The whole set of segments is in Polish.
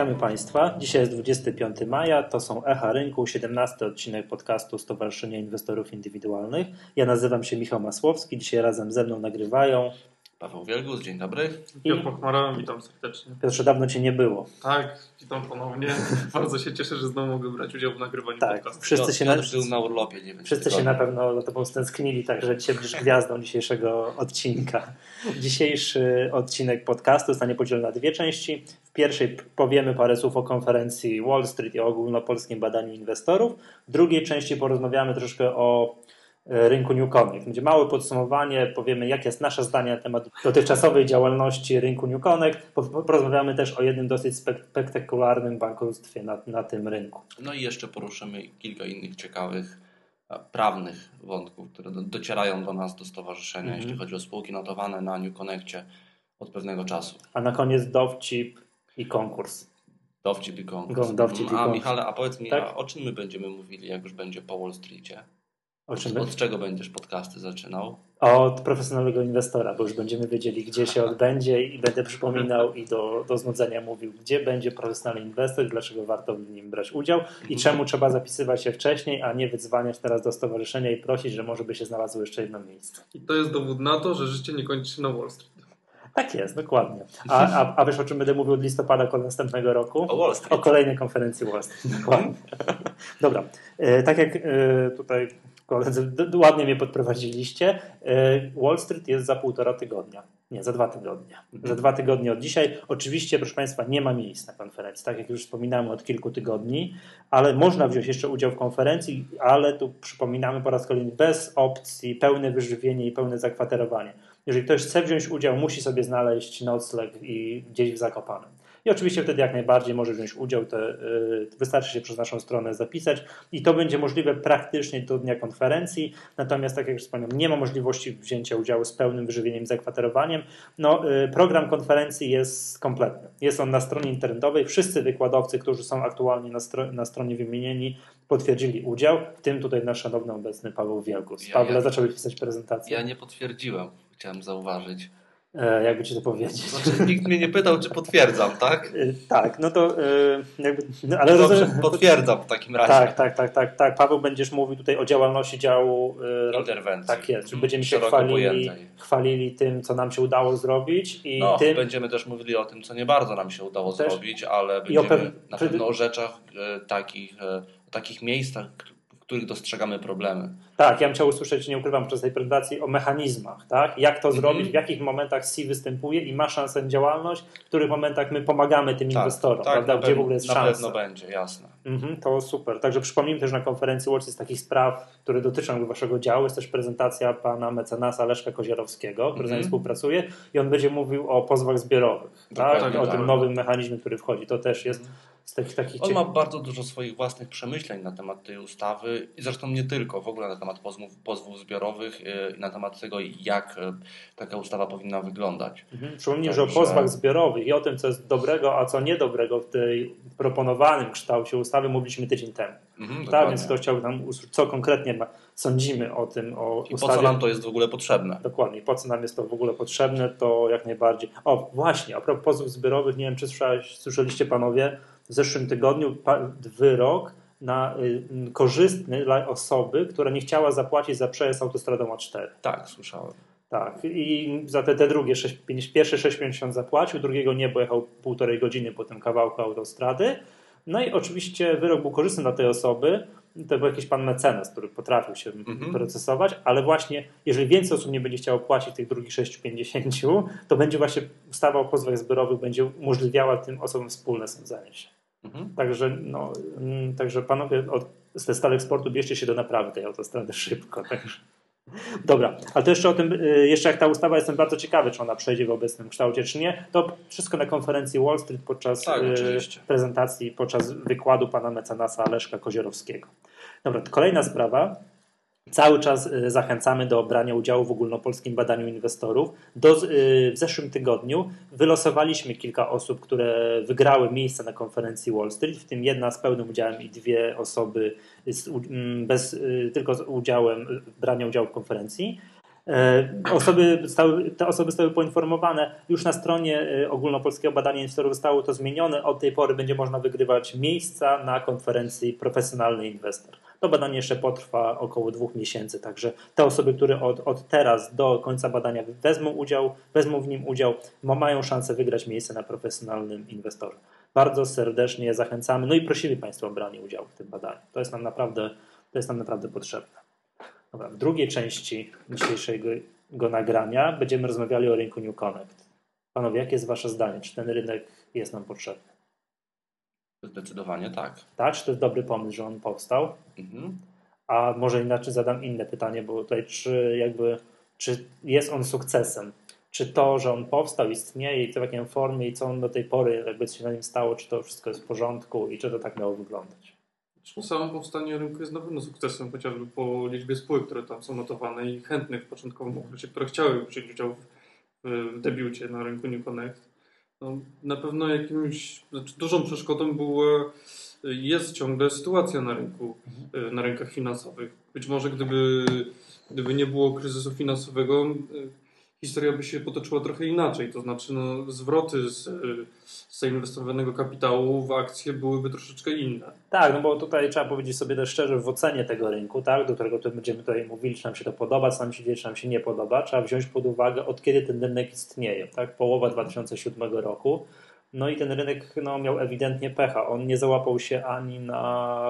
Witamy Państwa. Dzisiaj jest 25 maja, to są Echa Rynku, 17 odcinek podcastu Stowarzyszenia Inwestorów Indywidualnych. Ja nazywam się Michał Masłowski, dzisiaj razem ze mną nagrywają Paweł Wielgus, dzień dobry. Piotr Pochmara, witam serdecznie. Piotrze, dawno Cię nie było. Tak, witam ponownie. Bardzo się cieszę, że znowu mogę brać udział w nagrywaniu Tak, podcastu. wszyscy się, na, Piotr był na urlopie, nie wiem. wszyscy się na pewno za Tobą stęsknili, także dzisiaj będziesz gwiazdą dzisiejszego odcinka. Dzisiejszy odcinek podcastu zostanie podzielony na dwie części. W pierwszej powiemy parę słów o konferencji Wall Street i o ogólnopolskim badaniu inwestorów. W drugiej części porozmawiamy troszkę o e, rynku New Connect. Będzie małe podsumowanie, powiemy jakie jest nasze zdanie na temat dotychczasowej działalności rynku New Connect. Po- Porozmawiamy też o jednym dosyć spek- spektakularnym bankructwie na, na tym rynku. No i jeszcze poruszymy kilka innych ciekawych e, prawnych wątków, które do, docierają do nas, do stowarzyszenia, Mhm. jeśli chodzi o spółki notowane na New Connectie od pewnego czasu. A na koniec dowcip i konkurs. Dowcip i konkurs. Dowcip i a konkurs. Michale, a powiedz mi, Tak? a o czym my będziemy mówili, jak już będzie po Wall Streetie? O czym Od czego będziesz podcasty zaczynał? Od profesjonalnego inwestora, bo już będziemy wiedzieli, gdzie się odbędzie i będę przypominał i do, do znudzenia mówił, gdzie będzie profesjonalny inwestor, dlaczego warto w nim brać udział i Mhm. czemu trzeba zapisywać się wcześniej, a nie wydzwaniać teraz do stowarzyszenia i prosić, że może by się znalazło jeszcze jedno miejsce. I to jest dowód na to, że życie nie kończy się na Wall Street. Tak jest, dokładnie. A, a, a wiesz o czym będę mówił od listopada następnego roku? O Wall O Street. kolejnej konferencji Wall Street. Dokładnie. Dobra. E, Tak jak e, tutaj koledzy ładnie mnie podprowadziliście, e, Wall Street jest za półtora tygodnia. Nie, za dwa tygodnie. Za dwa tygodnie od dzisiaj. Oczywiście, proszę Państwa, nie ma miejsc na konferencji, tak jak już wspominałem od kilku tygodni, ale można wziąć jeszcze udział w konferencji, ale tu przypominamy po raz kolejny bez opcji pełne wyżywienie i pełne zakwaterowanie. Jeżeli ktoś chce wziąć udział, musi sobie znaleźć nocleg i gdzieś w Zakopanem. I oczywiście wtedy jak najbardziej może wziąć udział, to y, wystarczy się przez naszą stronę zapisać i to będzie możliwe praktycznie do dnia konferencji. Natomiast, tak jak już wspomniałem, nie ma możliwości wzięcia udziału z pełnym wyżywieniem i zakwaterowaniem. No, y, program konferencji jest kompletny. Jest on na stronie internetowej. Wszyscy wykładowcy, którzy są aktualnie na, stro- na stronie wymienieni, potwierdzili udział, w tym tutaj nasz szanowny obecny Paweł Wielkus. Ja- Pawle, ja- zacząłeś pisać prezentację. Ja nie potwierdziłem, chciałem zauważyć. E, jakby ci to powiedzieć. Znaczy, nikt mnie nie pytał, czy potwierdzam, tak? Y, Tak, no to y, jakby, no, ale Dobrze, rozumiem, potwierdzam w takim razie. Tak, tak, tak, tak, tak. Paweł będziesz mówił tutaj o działalności działu. y, Interwencji. Tak jest, Mhm, będziemy się chwalili, chwalili tym, co nam się udało zrobić i No, tym, będziemy też mówili o tym, co nie bardzo nam się udało Też. zrobić, ale będziemy pew- na pewno o rzeczach e, takich, e, o takich miejscach, których dostrzegamy problemy. tak, ja bym chciał usłyszeć, nie ukrywam, podczas tej prezentacji o mechanizmach, tak? Jak to Mhm. zrobić, w jakich momentach C występuje i ma szansę na działalność, w których momentach my pomagamy tym inwestorom, prawda? Tak, na Gdzie pewno, w ogóle jest na szansa. pewno będzie, jasne. Mhm, to super. Także przypomnijmy też na konferencji Watch z takich spraw, które dotyczą waszego działu. Jest też prezentacja pana mecenasa Leszka Kozierowskiego, który z nami Mhm. współpracuje i on będzie mówił o pozwach zbiorowych. Tak? O tak. tym nowym mechanizmie, który wchodzi. To też jest z takich, takich On ma bardzo dużo swoich własnych przemyśleń na temat tej ustawy i zresztą nie tylko, w ogóle na temat pozwów, pozwów zbiorowych e, i na temat tego, jak e, taka ustawa powinna wyglądać. Mhm. Przypomnij, że o pozwach zbiorowych i o tym, co jest dobrego, a co niedobrego w tej proponowanym kształcie ustawy mówiliśmy tydzień temu. Mhm, Tak, więc kto chciał nam usłyszeć, co konkretnie ma, sądzimy o tym, o I po ustawie. co nam to jest w ogóle potrzebne? Dokładnie, po co nam jest to w ogóle potrzebne, to jak najbardziej. O, właśnie, a propos pozwów zbiorowych, nie wiem, czy słyszeliście panowie, w zeszłym tygodniu wyrok na y, korzystny dla osoby, która nie chciała zapłacić za przejazd autostradą A4. Tak, słyszałem. Tak, i za te, te drugie, sześć- pięć- pierwsze 6,50 zapłacił, drugiego nie, bo jechał półtorej godziny po tym kawałku autostrady. No i oczywiście wyrok był korzystny dla tej osoby. To był jakiś pan mecenas, który potrafił się Mhm. procesować, ale właśnie jeżeli więcej osób nie będzie chciało płacić tych drugich 6,50, to będzie właśnie ustawa o pozwach zbiorowych będzie umożliwiała tym osobom wspólne sądzenie się. Mhm. Także, no, mm, także panowie od, ze Stalek Sportu bierzcie się do naprawy tej autostrady szybko. Także. Dobra, ale to jeszcze o tym, y, jeszcze jak ta ustawa, jestem bardzo ciekawy, czy ona przejdzie w obecnym kształcie, czy nie. To wszystko na konferencji Wall Street podczas Tak, y, oczywiście. prezentacji, podczas wykładu pana mecenasa Leszka Kozierowskiego. Dobra, kolejna sprawa. Cały czas y, zachęcamy do brania udziału w ogólnopolskim badaniu inwestorów. Do, y, w zeszłym tygodniu wylosowaliśmy kilka osób, które wygrały miejsce na konferencji Wall Street, w tym jedna z pełnym udziałem i dwie osoby z, mm, bez, y, tylko z udziałem, brania udziału w konferencji. E, osoby te osoby zostały poinformowane. Już na stronie ogólnopolskiego badania inwestorów zostało to zmienione. Od tej pory będzie można wygrywać miejsca na konferencji Profesjonalny Inwestor. To badanie jeszcze potrwa około dwóch miesięcy, także te osoby, które od, od teraz do końca badania wezmą udział, wezmą w nim udział, mają szansę wygrać miejsce na profesjonalnym inwestorze. Bardzo serdecznie zachęcamy, no i prosimy Państwa o branie udziału w tym badaniu. To jest nam naprawdę, to jest nam naprawdę potrzebne. Dobra, w drugiej części dzisiejszego nagrania będziemy rozmawiali o rynku New Connect. Panowie, jakie jest Wasze zdanie? Czy ten rynek jest nam potrzebny? Zdecydowanie tak. Tak? Czy to jest dobry pomysł, że on powstał? Mhm. A może inaczej zadam inne pytanie, bo tutaj czy jakby czy jest on sukcesem? Czy to, że on powstał, istnieje i to w jakiej formie i co on do tej pory jakby się na nim stało, czy to wszystko jest w porządku i czy to tak miało wyglądać? Samo powstanie rynku jest na pewno sukcesem, chociażby po liczbie spółek, które tam są notowane i chętnych w początkowym okresie, które chciały wziąć udział w, w debiucie na rynku New Connect. No, na pewno jakimś, znaczy dużą przeszkodą była, jest ciągle sytuacja na rynku, mhm. na rynkach finansowych. Być może gdyby, gdyby nie było kryzysu finansowego, historia by się potoczyła trochę inaczej. To znaczy, no, zwroty z, z zainwestowanego kapitału w akcje byłyby troszeczkę inne. Tak, no bo tutaj trzeba powiedzieć sobie też szczerze, w ocenie tego rynku, tak, do którego tu będziemy tutaj mówili, czy nam się to podoba, co nam się dzieje, czy nam się nie podoba, trzeba wziąć pod uwagę, od kiedy ten rynek istnieje. Tak? Połowa 2007 roku. No i ten rynek no, miał ewidentnie pecha. On nie załapał się ani na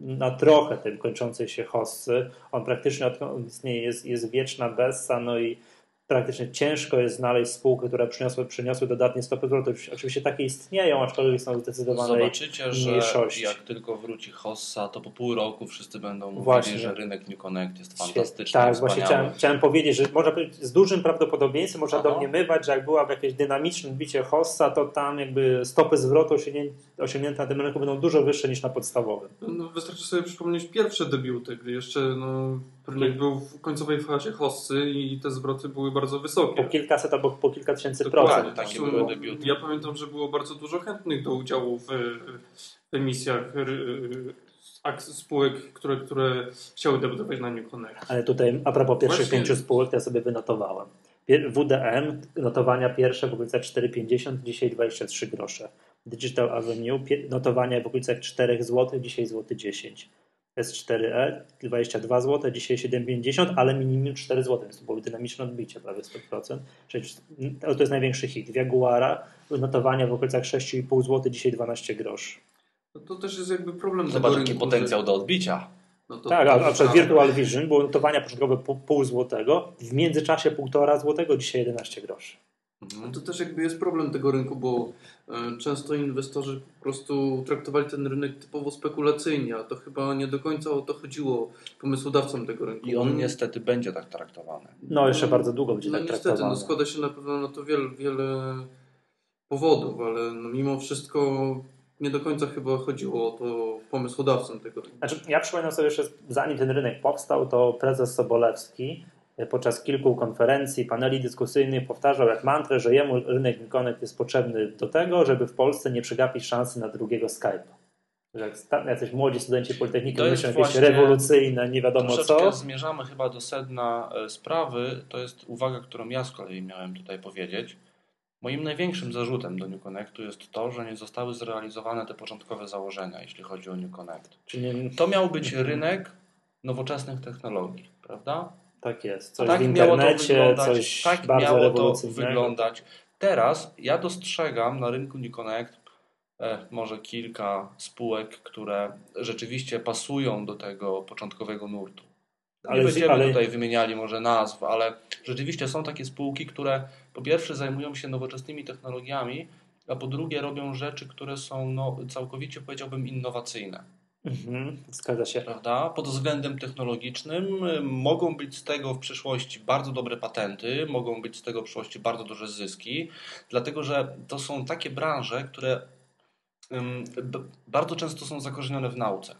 na trochę tym kończącej się hossy. On praktycznie odkąd istnieje jest, jest wieczna bessa, no i praktycznie ciężko jest znaleźć spółki, które przyniosły, przyniosły dodatnie stopy zwrotu. Oczywiście takie istnieją, aczkolwiek są zdecydowane Zobaczycie, że jak tylko wróci Hossa, to po pół roku wszyscy będą mówili, Właśnie. że rynek New Connect jest fantastyczny. Tak, właśnie chciałem, chciałem, powiedzieć, że można z dużym prawdopodobieństwem można Aha. domniemywać, że jak byłaby jakieś dynamiczne bicie Hossa, to tam jakby stopy zwrotu osiągnięte na tym rynku będą dużo wyższe niż na podstawowym. No, wystarczy sobie przypomnieć pierwsze debiuty, gdy jeszcze no, rynek był w końcowej fazie Hossy i te zwroty były bardzo wysokie. Po kilkaset albo po kilka tysięcy procent. Takie były debiuty. Ja pamiętam, że było bardzo dużo chętnych do udziału w, w emisjach spółek, które, które chciały debiutować na New Connect. Ale tutaj a propos pierwszych Właśnie... pięciu spółek, to ja sobie wynotowałem. WDM, notowania pierwsze w okolicach 4,50, dzisiaj 23 grosze. Digital Avenue, notowania w okolicach 4 zł, dzisiaj złoty 10. S4e 22 zł, dzisiaj 7,50, ale minimum 4 zł, więc to było dynamiczne odbicie, prawie 100%. Czyli to jest największy hit. W Jaguara notowania w okolicach 6,5 zł, dzisiaj 12 groszy. No to też jest jakby problem Zobacz, jaki potencjał że... do odbicia. No to, tak, a, a przed Virtual Vision było notowania początkowe pół, pół złotego, w międzyczasie półtora złotego, dzisiaj 11 groszy. Mhm. To też jakby jest problem tego rynku, bo e, często inwestorzy po prostu traktowali ten rynek typowo spekulacyjnie, a to chyba nie do końca o to chodziło pomysłodawcom tego rynku. I on niestety będzie tak traktowany. No jeszcze no, bardzo długo będzie no, tak niestety, traktowany. No składa się na pewno na to wiele, wiele powodów, ale no mimo wszystko nie do końca chyba chodziło o to pomysłodawcom tego rynku. Znaczy, ja przypominam sobie jeszcze, zanim ten rynek powstał, to prezes Sobolewski podczas kilku konferencji, paneli dyskusyjnych powtarzał jak mantrę, że jemu rynek Connect jest potrzebny do tego, żeby w Polsce nie przegapić szansy na drugiego Skype'a. Że jak jacyś młodzi studenci Politechniki myślą jakieś rewolucyjne, nie wiadomo co. zmierzamy chyba do sedna e, sprawy. To jest uwaga, którą ja z kolei miałem tutaj powiedzieć. Moim największym zarzutem do New Connectu jest to, że nie zostały zrealizowane te początkowe założenia, jeśli chodzi o New Connect. Czyli... To miał być rynek nowoczesnych technologii, prawda? Tak jest. Coś tak w internecie, miało to coś tak bardzo miało to wyglądać. Teraz ja dostrzegam na rynku New Connect e, może kilka spółek, które rzeczywiście pasują do tego początkowego nurtu. Nie ale, będziemy ale... tutaj wymieniali może nazw, ale rzeczywiście są takie spółki, które po pierwsze zajmują się nowoczesnymi technologiami, a po drugie robią rzeczy, które są no, całkowicie powiedziałbym innowacyjne. Mhm, zgadza się. Prawda? Pod względem technologicznym y, mogą być z tego w przyszłości bardzo dobre patenty, mogą być z tego w przyszłości bardzo duże zyski, dlatego że to są takie branże, które bardzo często są zakorzenione w nauce.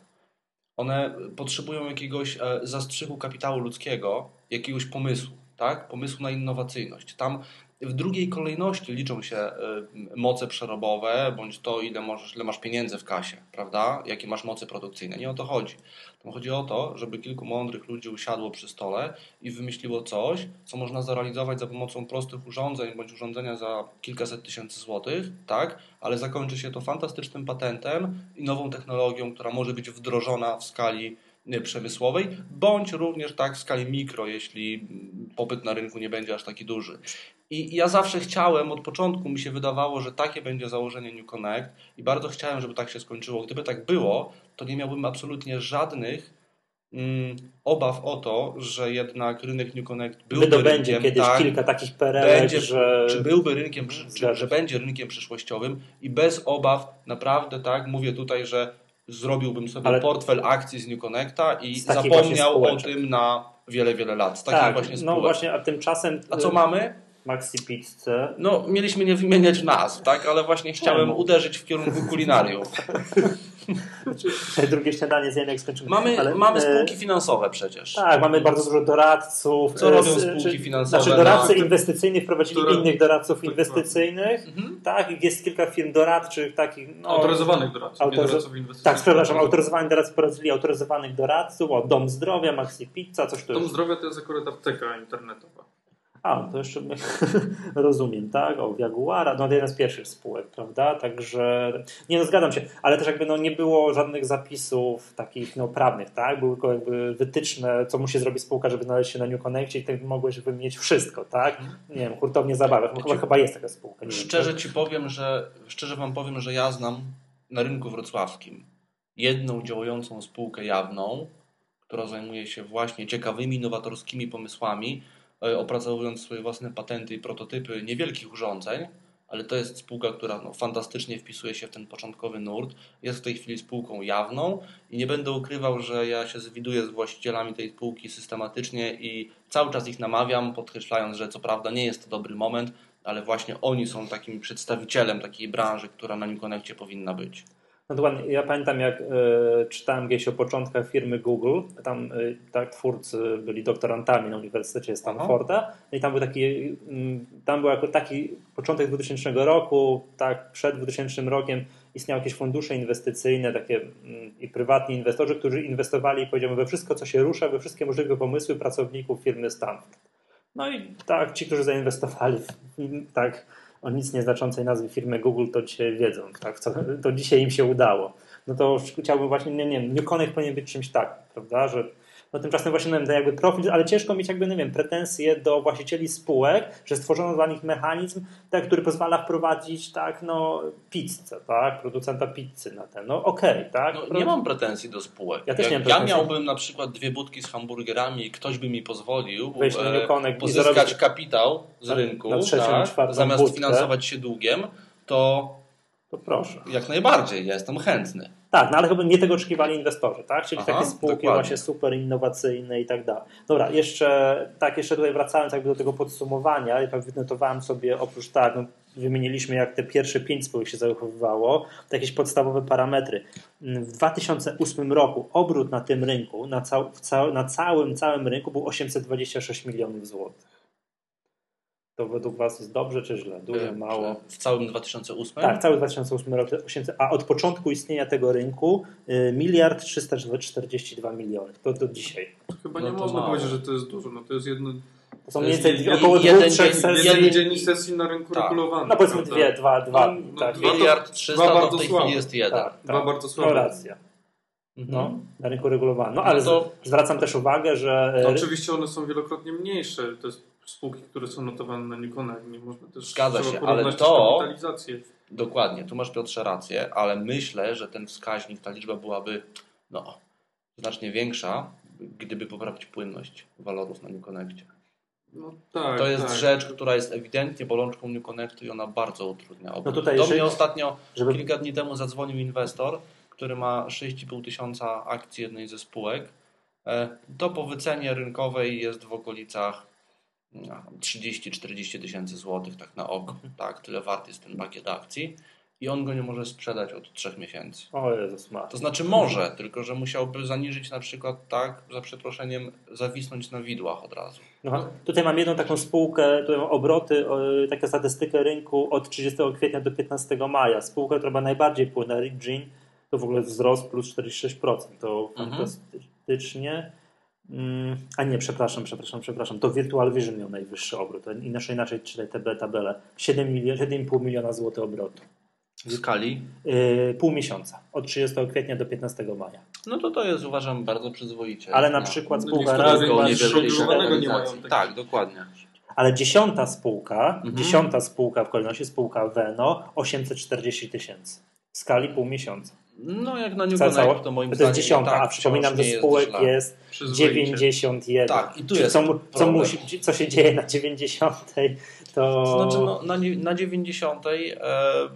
One potrzebują jakiegoś e, zastrzyku kapitału ludzkiego, jakiegoś pomysłu, tak? pomysłu na innowacyjność. Tam w drugiej kolejności liczą się y, moce przerobowe, bądź to, ile, możesz, ile masz pieniędzy w kasie, prawda? Jakie masz moce produkcyjne. Nie o to chodzi. Tam chodzi o to, żeby kilku mądrych ludzi usiadło przy stole i wymyśliło coś, co można zrealizować za pomocą prostych urządzeń, bądź urządzenia za kilkaset tysięcy złotych, tak? Ale zakończy się to fantastycznym patentem i nową technologią, która może być wdrożona w skali przemysłowej, bądź również tak w skali mikro, jeśli popyt na rynku nie będzie aż taki duży. I ja zawsze chciałem, od początku mi się wydawało, że takie będzie założenie New Connect i bardzo chciałem, żeby tak się skończyło. Gdyby tak było, to nie miałbym absolutnie żadnych mm, obaw o to, że jednak rynek New Connect byłby Wydobędzie rynkiem, kiedyś tak, kilka takich perełek, będzie, że... czy byłby rynkiem, czy, Zgadza że będzie rynkiem przyszłościowym i bez obaw, naprawdę tak, mówię tutaj, że zrobiłbym sobie Ale- portfel akcji z New Connecta i zapomniał o tym na wiele, wiele lat. Z takich tak, właśnie no spółek. właśnie, a tymczasem... A co mamy? Maxi Pizzę. No, mieliśmy nie wymieniać nazw, tak? Ale właśnie chciałem uderzyć w kierunku kulinariów. Drugie śniadanie zjem jak skończymy. Mamy, Ale, mamy e, spółki finansowe przecież. Tak, mamy bardzo dużo doradców. Co e, robią s- spółki czy- finansowe Znaczy doradcy na- inwestycyjni wprowadzili które- innych doradców Tak, inwestycyjnych. Mhm. Tak, jest kilka firm doradczych, takich... No, Autoryzowanych doradców, nie autoryzo- doradców inwestycyjnych. Tak, przepraszam, autoryzowani doradcy prowadzili autoryzowanych doradców, o Dom Zdrowia, Maxi Pizza, coś tu Dom zdrowia to jest akurat apteka internetowa. A, to jeszcze rozumiem, tak? O, Jaguara, no jedna z pierwszych spółek, prawda? Także, nie no, zgadzam się, ale też jakby no nie było żadnych zapisów takich no prawnych, tak? Były tylko jakby wytyczne, co musi zrobić spółka, żeby znaleźć się na New Connectie i tak mogłeś wymienić wszystko, tak? Nie wiem, hurtownie zabawek, no, chyba, chyba jest taka spółka. Nie wiem, Szczerze ci powiem, że szczerze wam powiem, że ja znam na rynku wrocławskim jedną działającą spółkę jawną, która zajmuje się właśnie ciekawymi, nowatorskimi pomysłami, opracowując swoje własne patenty i prototypy niewielkich urządzeń, ale to jest spółka, która no, fantastycznie wpisuje się w ten początkowy nurt. Jest w tej chwili spółką jawną i nie będę ukrywał, że ja się zwiduję z właścicielami tej spółki systematycznie i cały czas ich namawiam, podkreślając, że co prawda nie jest to dobry moment, ale właśnie oni są takim przedstawicielem takiej branży, która na New Connectie powinna być. No dokładnie. Ja pamiętam, jak e, czytałem gdzieś o początkach firmy Google. Tam e, tak, twórcy byli doktorantami na Uniwersytecie Stanforda. No I tam był taki, mm, tam był jako taki początek 2000 roku, tak, przed 2000 rokiem istniały jakieś fundusze inwestycyjne, takie mm, i prywatni inwestorzy, którzy inwestowali, powiedziałbym, we wszystko, co się rusza, we wszystkie możliwe pomysły pracowników firmy Stanford. No i tak, ci, którzy zainwestowali tak o nic nieznaczącej nazwy firmy Google, to dzisiaj wiedzą, tak, co, to dzisiaj im się udało. No to chciałbym właśnie, nie, nie wiem, New Connect powinien być czymś takim, prawda, że no tymczasem właśnie no, ten jakby profil, ale ciężko mieć jakby, nie wiem, pretensje do właścicieli spółek, że stworzono dla nich mechanizm, tak, który pozwala wprowadzić, tak, no, pizzę, tak, producenta pizzy na ten, no okej, tak. No, nie mam pretensji do spółek. Ja też nie mam ja pretensji. miałbym na przykład dwie budki z hamburgerami i ktoś by mi pozwolił Wejść na e, pozyskać zarobić- kapitał z Na- rynku, na trzecią, tak, zamiast budkę. finansować się długiem, to To proszę. jak najbardziej, ja jestem chętny. Tak, no ale chyba nie tego oczekiwali inwestorzy, tak? Czyli Aha, takie spółki dokładnie. właśnie super innowacyjne i tak dalej. Dobra, jeszcze tak, jeszcze tutaj wracając jakby do tego podsumowania, ja tak wynotowałem sobie oprócz tak, no, wymieniliśmy jak te pierwsze pięć spółek się zachowywało, to jakieś podstawowe parametry. W 2008 roku obrót na tym rynku, na, cał, na całym, całym rynku był 826 milionów złotych. To według Was jest dobrze czy źle? Dużo, E, mało? W całym 2008? Tak, cały 2008 rok, 800, a od początku istnienia tego rynku y, miliard 342 miliony. To do dzisiaj. To chyba No nie to można mało. powiedzieć, że to jest dużo. No to jest jedno, To są To mniej więcej jeden- około jeden dwóch, trzech dzień- sesji. jeden dzień sesji na rynku tak. regulowanym. No powiedzmy prawda? dwie, dwa, dwa. No, no, tak, dwa to- Miliard dwa 300 to bardzo w tej słabe. chwili jest jeden. tak, Dwa tak. bardzo No słabe. racja. Mhm. No, na rynku regulowanym. No ale No to- zwracam też uwagę, że No, e, oczywiście one są wielokrotnie mniejsze. To jest spółki, które są notowane na New Connect. Nie można też Zgadza się, ale to- kapitalizację. Dokładnie, tu masz Piotrze rację, ale myślę, że ten wskaźnik, ta liczba byłaby no, znacznie większa, gdyby poprawić płynność walorów na New Connectie. No, tak, To jest tak. rzecz, która jest ewidentnie bolączką New Connectu i ona bardzo utrudnia obrót. No tutaj Do mnie ostatnio, żeby kilka dni temu zadzwonił inwestor, który ma 6,5 tysiąca akcji jednej ze spółek. E, To po wycenie rynkowej jest w okolicach 30-40 tysięcy złotych tak na oko. Tak, tyle wart jest ten pakiet akcji. i on go nie może sprzedać od trzech miesięcy. O Jezus Maria. To znaczy może, tylko że musiałby zaniżyć na przykład tak, za przeproszeniem, zawisnąć na widłach od razu. No, tutaj mam jedną taką spółkę, tutaj mam obroty, taką statystykę rynku od 30 kwietnia do 15 maja. Spółka, która ma najbardziej płynna, Ridgin, to w ogóle wzrost plus 46%. To Mhm. fantastycznie. Mm, a nie, przepraszam, przepraszam, przepraszam. To Virtual Vision miał najwyższy obrót. To Inaczej, inaczej czytaj tę tabelę. 7 milion, 7,5 miliona złotych obrotu. W skali? Yy, pół miesiąca. Od 30 kwietnia do 15 maja. No to to jest uważam bardzo przyzwoicie. Ale na No. przykład No spółka niektóre raz, rynki dwa, nie mają. Tak, dokładnie. Ale dziesiąta spółka, Mhm. dziesiąta spółka w kolejności, spółka Veno, 840 tysięcy. W skali pół miesiąca. No jak na New Cała- Connect, to moim To zdaniem jest dziesiąta, tak a przypominam, że spółek jest Przyzwoicie. 91. Tak, i tu Czyli jest co, co, musi, co się dzieje na 90, to... To znaczy no, na, na 90 e,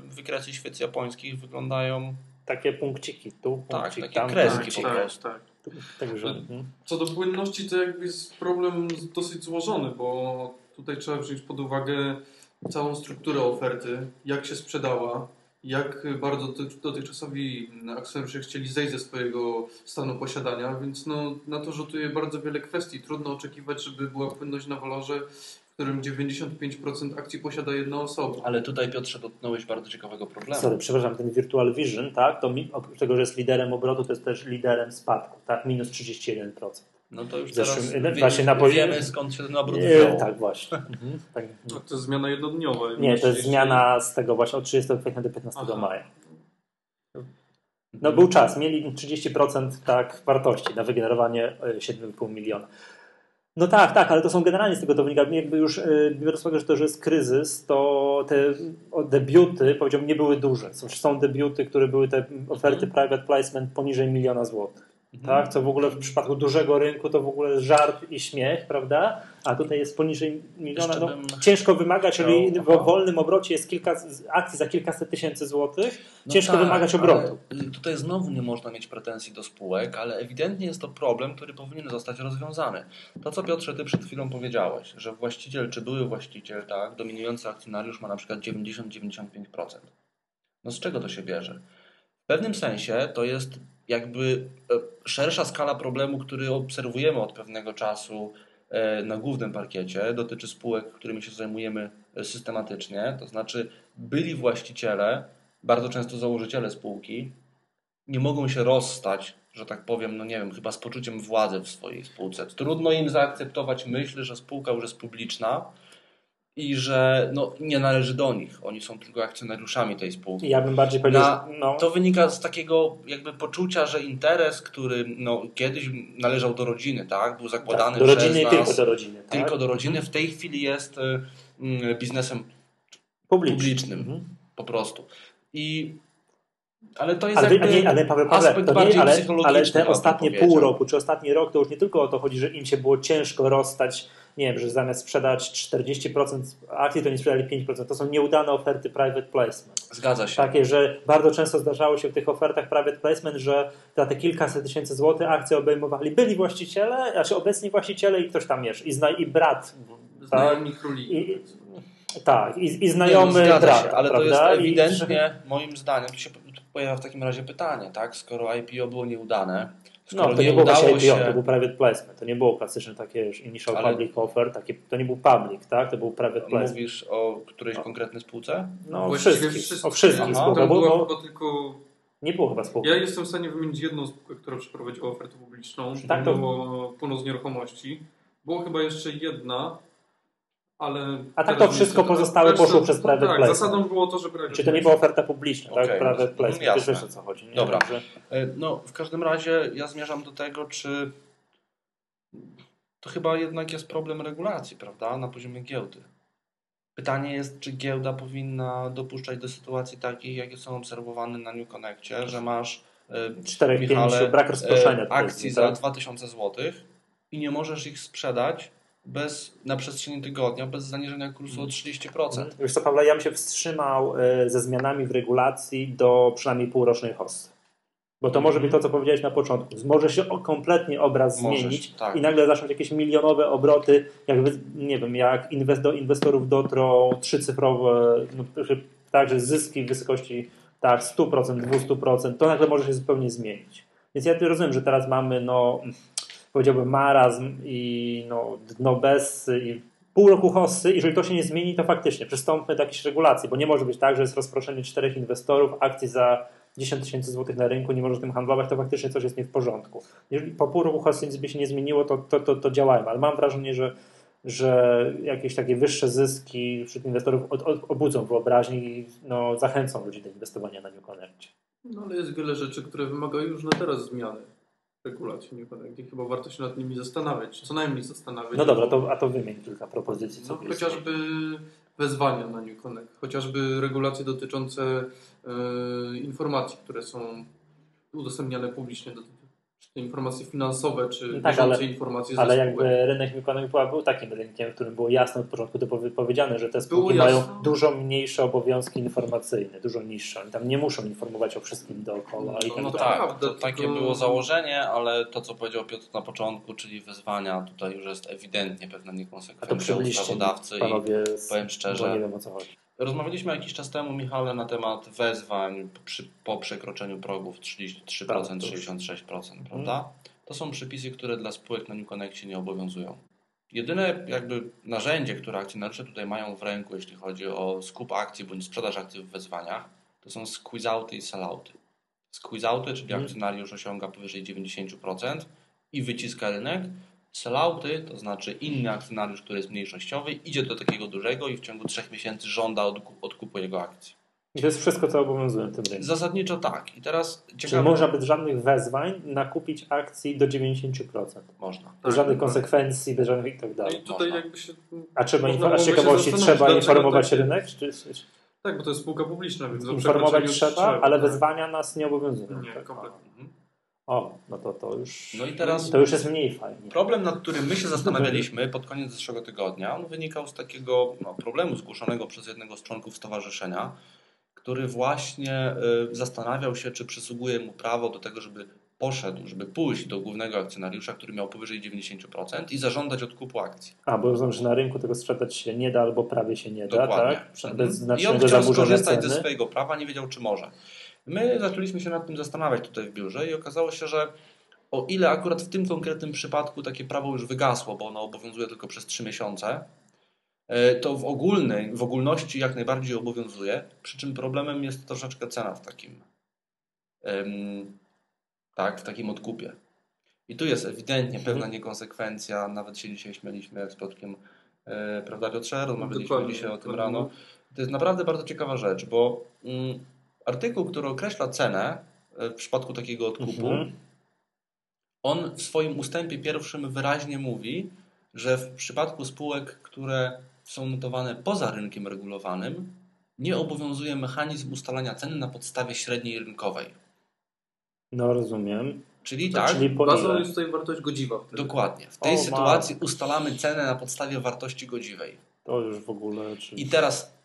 wykresy świec japońskich wyglądają Takie punkciki tu, Tak, punkcik takie tam. kreski Tak, po tak, prostu. tak. Także, mhm. Co do płynności, to jakby jest problem dosyć złożony, bo tutaj trzeba wziąć pod uwagę całą strukturę oferty, jak się sprzedała, jak bardzo ty- dotychczasowi akcjonariusze chcieli zejść ze swojego stanu posiadania, więc no, na to rzutuje bardzo wiele kwestii. Trudno oczekiwać, żeby była płynność na walorze, w którym 95% akcji posiada jedna osoba. Ale tutaj Piotrze dotknąłeś bardzo ciekawego problemu. Sorry, przepraszam, ten Virtual Vision, tak, to oprócz tego, że jest liderem obrotu, to jest też liderem spadku, tak, minus 31%. No to już zeszłym- teraz e, właśnie na poziomie- wiemy skąd się ten obrót E, wziął. tak, właśnie. Mhm, tak. No, to jest zmiana jednodniowa. Nie, to jest 30 zmiana z tego właśnie od 30 kwietnia do 15 Aha. maja. No był czas, mieli 30% tak wartości na wygenerowanie e, 7,5 miliona. No tak, tak, ale to są generalnie z tego to wynika. Jakby już e, biorąc pod uwagę, że to, że jest kryzys, to te debiuty, powiedziałbym, nie były duże. Są, są debiuty, które były te oferty private placement poniżej miliona złotych. Mhm. Tak, co w ogóle w przypadku dużego rynku to w ogóle żart i śmiech, prawda? A tutaj jest poniżej miliona. No, ciężko wymagać, czyli w wolnym obrocie jest kilka akcji za kilkaset tysięcy złotych. No ciężko tak, wymagać obrotu. Tutaj znowu nie można mieć pretensji do spółek, ale ewidentnie jest to problem, który powinien zostać rozwiązany. To, co Piotrze, ty przed chwilą powiedziałeś, że właściciel czy były właściciel, tak, dominujący akcjonariusz ma na przykład 90-95%. No z czego to się bierze? W pewnym sensie to jest jakby e, szersza skala problemu, który obserwujemy od pewnego czasu e, na głównym parkiecie. Dotyczy spółek, którymi się zajmujemy e, systematycznie. To znaczy byli właściciele, bardzo często założyciele spółki, nie mogą się rozstać, że tak powiem, no nie wiem, chyba z poczuciem władzy w swojej spółce. Trudno im zaakceptować myśl, że spółka już jest publiczna i że no, nie należy do nich. Oni są tylko akcjonariuszami tej spółki. Ja bym bardziej powiedział, Na- no, To wynika z takiego jakby poczucia, że interes, który no, kiedyś należał do rodziny, tak? Był zakładany tak, do rodziny nas, tylko do rodziny. Tak? tylko do rodziny, w tej chwili jest y, mm, biznesem Publiczny. publicznym. Mhm. po prostu. I ale to jest Ale, jakby nie, ale Paweł, Paweł aspekt to bardziej nie, ale, psychologiczny. ale te ostatnie pół roku, czy ostatni rok, to już nie tylko o to chodzi, że im się było ciężko rozstać, nie wiem, że zamiast sprzedać 40% akcji, to nie sprzedali 5%. To są nieudane oferty private placement. Zgadza się. Takie, że bardzo często zdarzało się w tych ofertach private placement, że za te kilkaset tysięcy złotych akcje obejmowali byli właściciele, znaczy obecni właściciele i ktoś tam jeszcze, i, zna, i brat. Tak, Znajomi króliki. I- tak, i, i Nie, znajomy no, zgadza brat. się, ale to prawda? jest I- ewidentnie, moim zdaniem, tu się pojawia w takim razie pytanie, tak? Skoro IPO było nieudane, skoro No, to nie, było udało właśnie IPO, to był private placement. To nie było klasyczne takie już initial Ale- public offer, takie, to nie był public, tak? To był private placement. Mówisz o którejś konkretnej spółce? No, o wszystkich, wszystkie. o wszystkich Aha. spółkach, Tam bo, była bo chyba tylko... nie było chyba spółki. Ja jestem w stanie wymienić jedną spółkę, która przeprowadziła ofertę publiczną. Tak, to to- było Północ Nieruchomości. Było chyba jeszcze jedna, ale... A tak to wszystko pozostałe reszta- poszło przez no private Tak, placement. zasadą było to, że private Czy to nie była oferta publiczna, Okej, tak? Private no, jasne. Wiesz, wiesz o co chodzi. Nie? Dobra. Także- E, No, w każdym razie ja zmierzam do tego, czy to chyba jednak jest problem regulacji, prawda, na poziomie giełdy. Pytanie jest, czy giełda powinna dopuszczać do sytuacji takich, jakie są obserwowane na New Connectie, że masz e, Czterech, Michale, pięciu, brak rozproszenia. e, akcji tak? za 2000 zł i nie możesz ich sprzedać bez, na przestrzeni tygodnia bez zaniżenia kursu o 30%. Wiesz co, Pawle, ja bym się wstrzymał e, ze zmianami w regulacji do przynajmniej półrocznej hossy. Bo to może być to, co powiedziałeś na początku. Może się kompletnie obraz Możesz, zmienić tak. i nagle zacząć jakieś milionowe obroty, jakby, nie wiem, jak inwest, do inwestorów dotrą trzycyfrowe, no, że tak, że zyski w wysokości tak 100%, 200%, to nagle może się zupełnie zmienić. Więc ja rozumiem, że teraz mamy, no, powiedziałbym, marazm i no, dno bez i pół roku hossy. Jeżeli to się nie zmieni, to faktycznie przystąpmy do jakichś regulacji, bo nie może być tak, że jest rozproszenie czterech inwestorów, akcji za 10 tysięcy złotych na rynku, nie może tym handlować, to faktycznie coś jest nie w porządku. Jeżeli po pół roku hossy nic by się nie zmieniło, to, to, to, to działajmy, ale mam wrażenie, że że jakieś takie wyższe zyski wśród inwestorów obudzą wyobraźnię i no, zachęcą ludzi do inwestowania na New Connectie. No ale jest wiele rzeczy, które wymagają już na teraz zmiany regulacji Connect i chyba warto się nad nimi zastanawiać, co najmniej zastanawiać. No dobra, to, a to wymień kilka propozycji. Co no, chociażby wezwania na New Connect, chociażby regulacje dotyczące e, informacji, które są udostępniane publicznie do, informacje finansowe, czy no tak, ale, informacje Ale jakby rynek Mikonowi był takim rynkiem, w którym było jasno od początku to powiedziane, że te spółki mają dużo mniejsze obowiązki informacyjne, dużo niższe. Oni tam nie muszą informować o wszystkim dookoła. No, i tak no tak, to takie było założenie, ale to co powiedział Piotr na początku, czyli wezwania, tutaj już jest ewidentnie pewna niekonsekwencja ustawodawcy panowie, i powiem szczerze, nie wiem o co chodzi. Rozmawialiśmy jakiś czas temu, Michale, na temat wezwań przy, po przekroczeniu progów 33%, tak, 66%, prawda? To są przepisy, które dla spółek na New Connectie nie obowiązują. Jedyne jakby narzędzie, które akcjonariusze tutaj mają w ręku, jeśli chodzi o skup akcji bądź sprzedaż akcji w wezwaniach, to są squeeze-outy i sell-outy. Squeeze-outy, czyli mhm. akcjonariusz osiąga powyżej 90% i wyciska rynek, sellouty, to znaczy inny akcjonariusz, który jest mniejszościowy, idzie do takiego dużego i w ciągu trzech miesięcy żąda odkupu jego akcji. I to jest wszystko, co obowiązuje w tym rynku. Zasadniczo tak. I teraz ciekawe... Czyli można bez żadnych wezwań nakupić akcji do 90%. Można. Bez żadnych konsekwencji, bez żadnych i tak dalej. I tutaj jakby się... A trzeba informować, ciekawości trzeba informować tak rynek? Czy... Tak, bo to jest spółka publiczna, więc informować trzeba, trzeba, ale tak. wezwania nas nie obowiązują. Nie, kompletnie. O, no to, to już. No i teraz to już jest mniej fajnie. Problem, nad którym my się zastanawialiśmy pod koniec zeszłego tygodnia, on wynikał z takiego no, problemu zgłoszonego przez jednego z członków stowarzyszenia, który właśnie y, zastanawiał się, czy przysługuje mu prawo do tego, żeby poszedł, żeby pójść do głównego akcjonariusza, który miał powyżej 90% i zażądać odkupu akcji. A, bo rozumiem, że na rynku tego sprzedać się nie da albo prawie się nie da, Dokładnie. tak? Bez mhm. I on chciał skorzystać ze swojego prawa, nie wiedział, czy może. My zaczęliśmy się nad tym zastanawiać tutaj w biurze i okazało się, że o ile akurat w tym konkretnym przypadku takie prawo już wygasło, bo ono obowiązuje tylko przez 3 miesiące, e, to w ogólnej, w ogólności jak najbardziej obowiązuje, przy czym problemem jest troszeczkę cena w takim tak, w takim odkupie. I tu jest ewidentnie pewna mhm. niekonsekwencja, nawet się dzisiaj śmialiśmy z Piotrkiem, e, prawda Piotrze? Rozmawialiśmy Dokładnie. dzisiaj o tym rano. To jest naprawdę bardzo ciekawa rzecz, bo mm, artykuł, który określa cenę e, w przypadku takiego odkupu, mhm. on w swoim ustępie pierwszym wyraźnie mówi, że w przypadku spółek, które są notowane poza rynkiem regulowanym, nie obowiązuje mechanizm ustalania ceny na podstawie średniej rynkowej. No rozumiem. Czyli tak. Czyli bazą jest tutaj wartość godziwa. Wtedy. Dokładnie. W tej o, sytuacji ma. ustalamy cenę na podstawie wartości godziwej. To już w ogóle. Czy... I teraz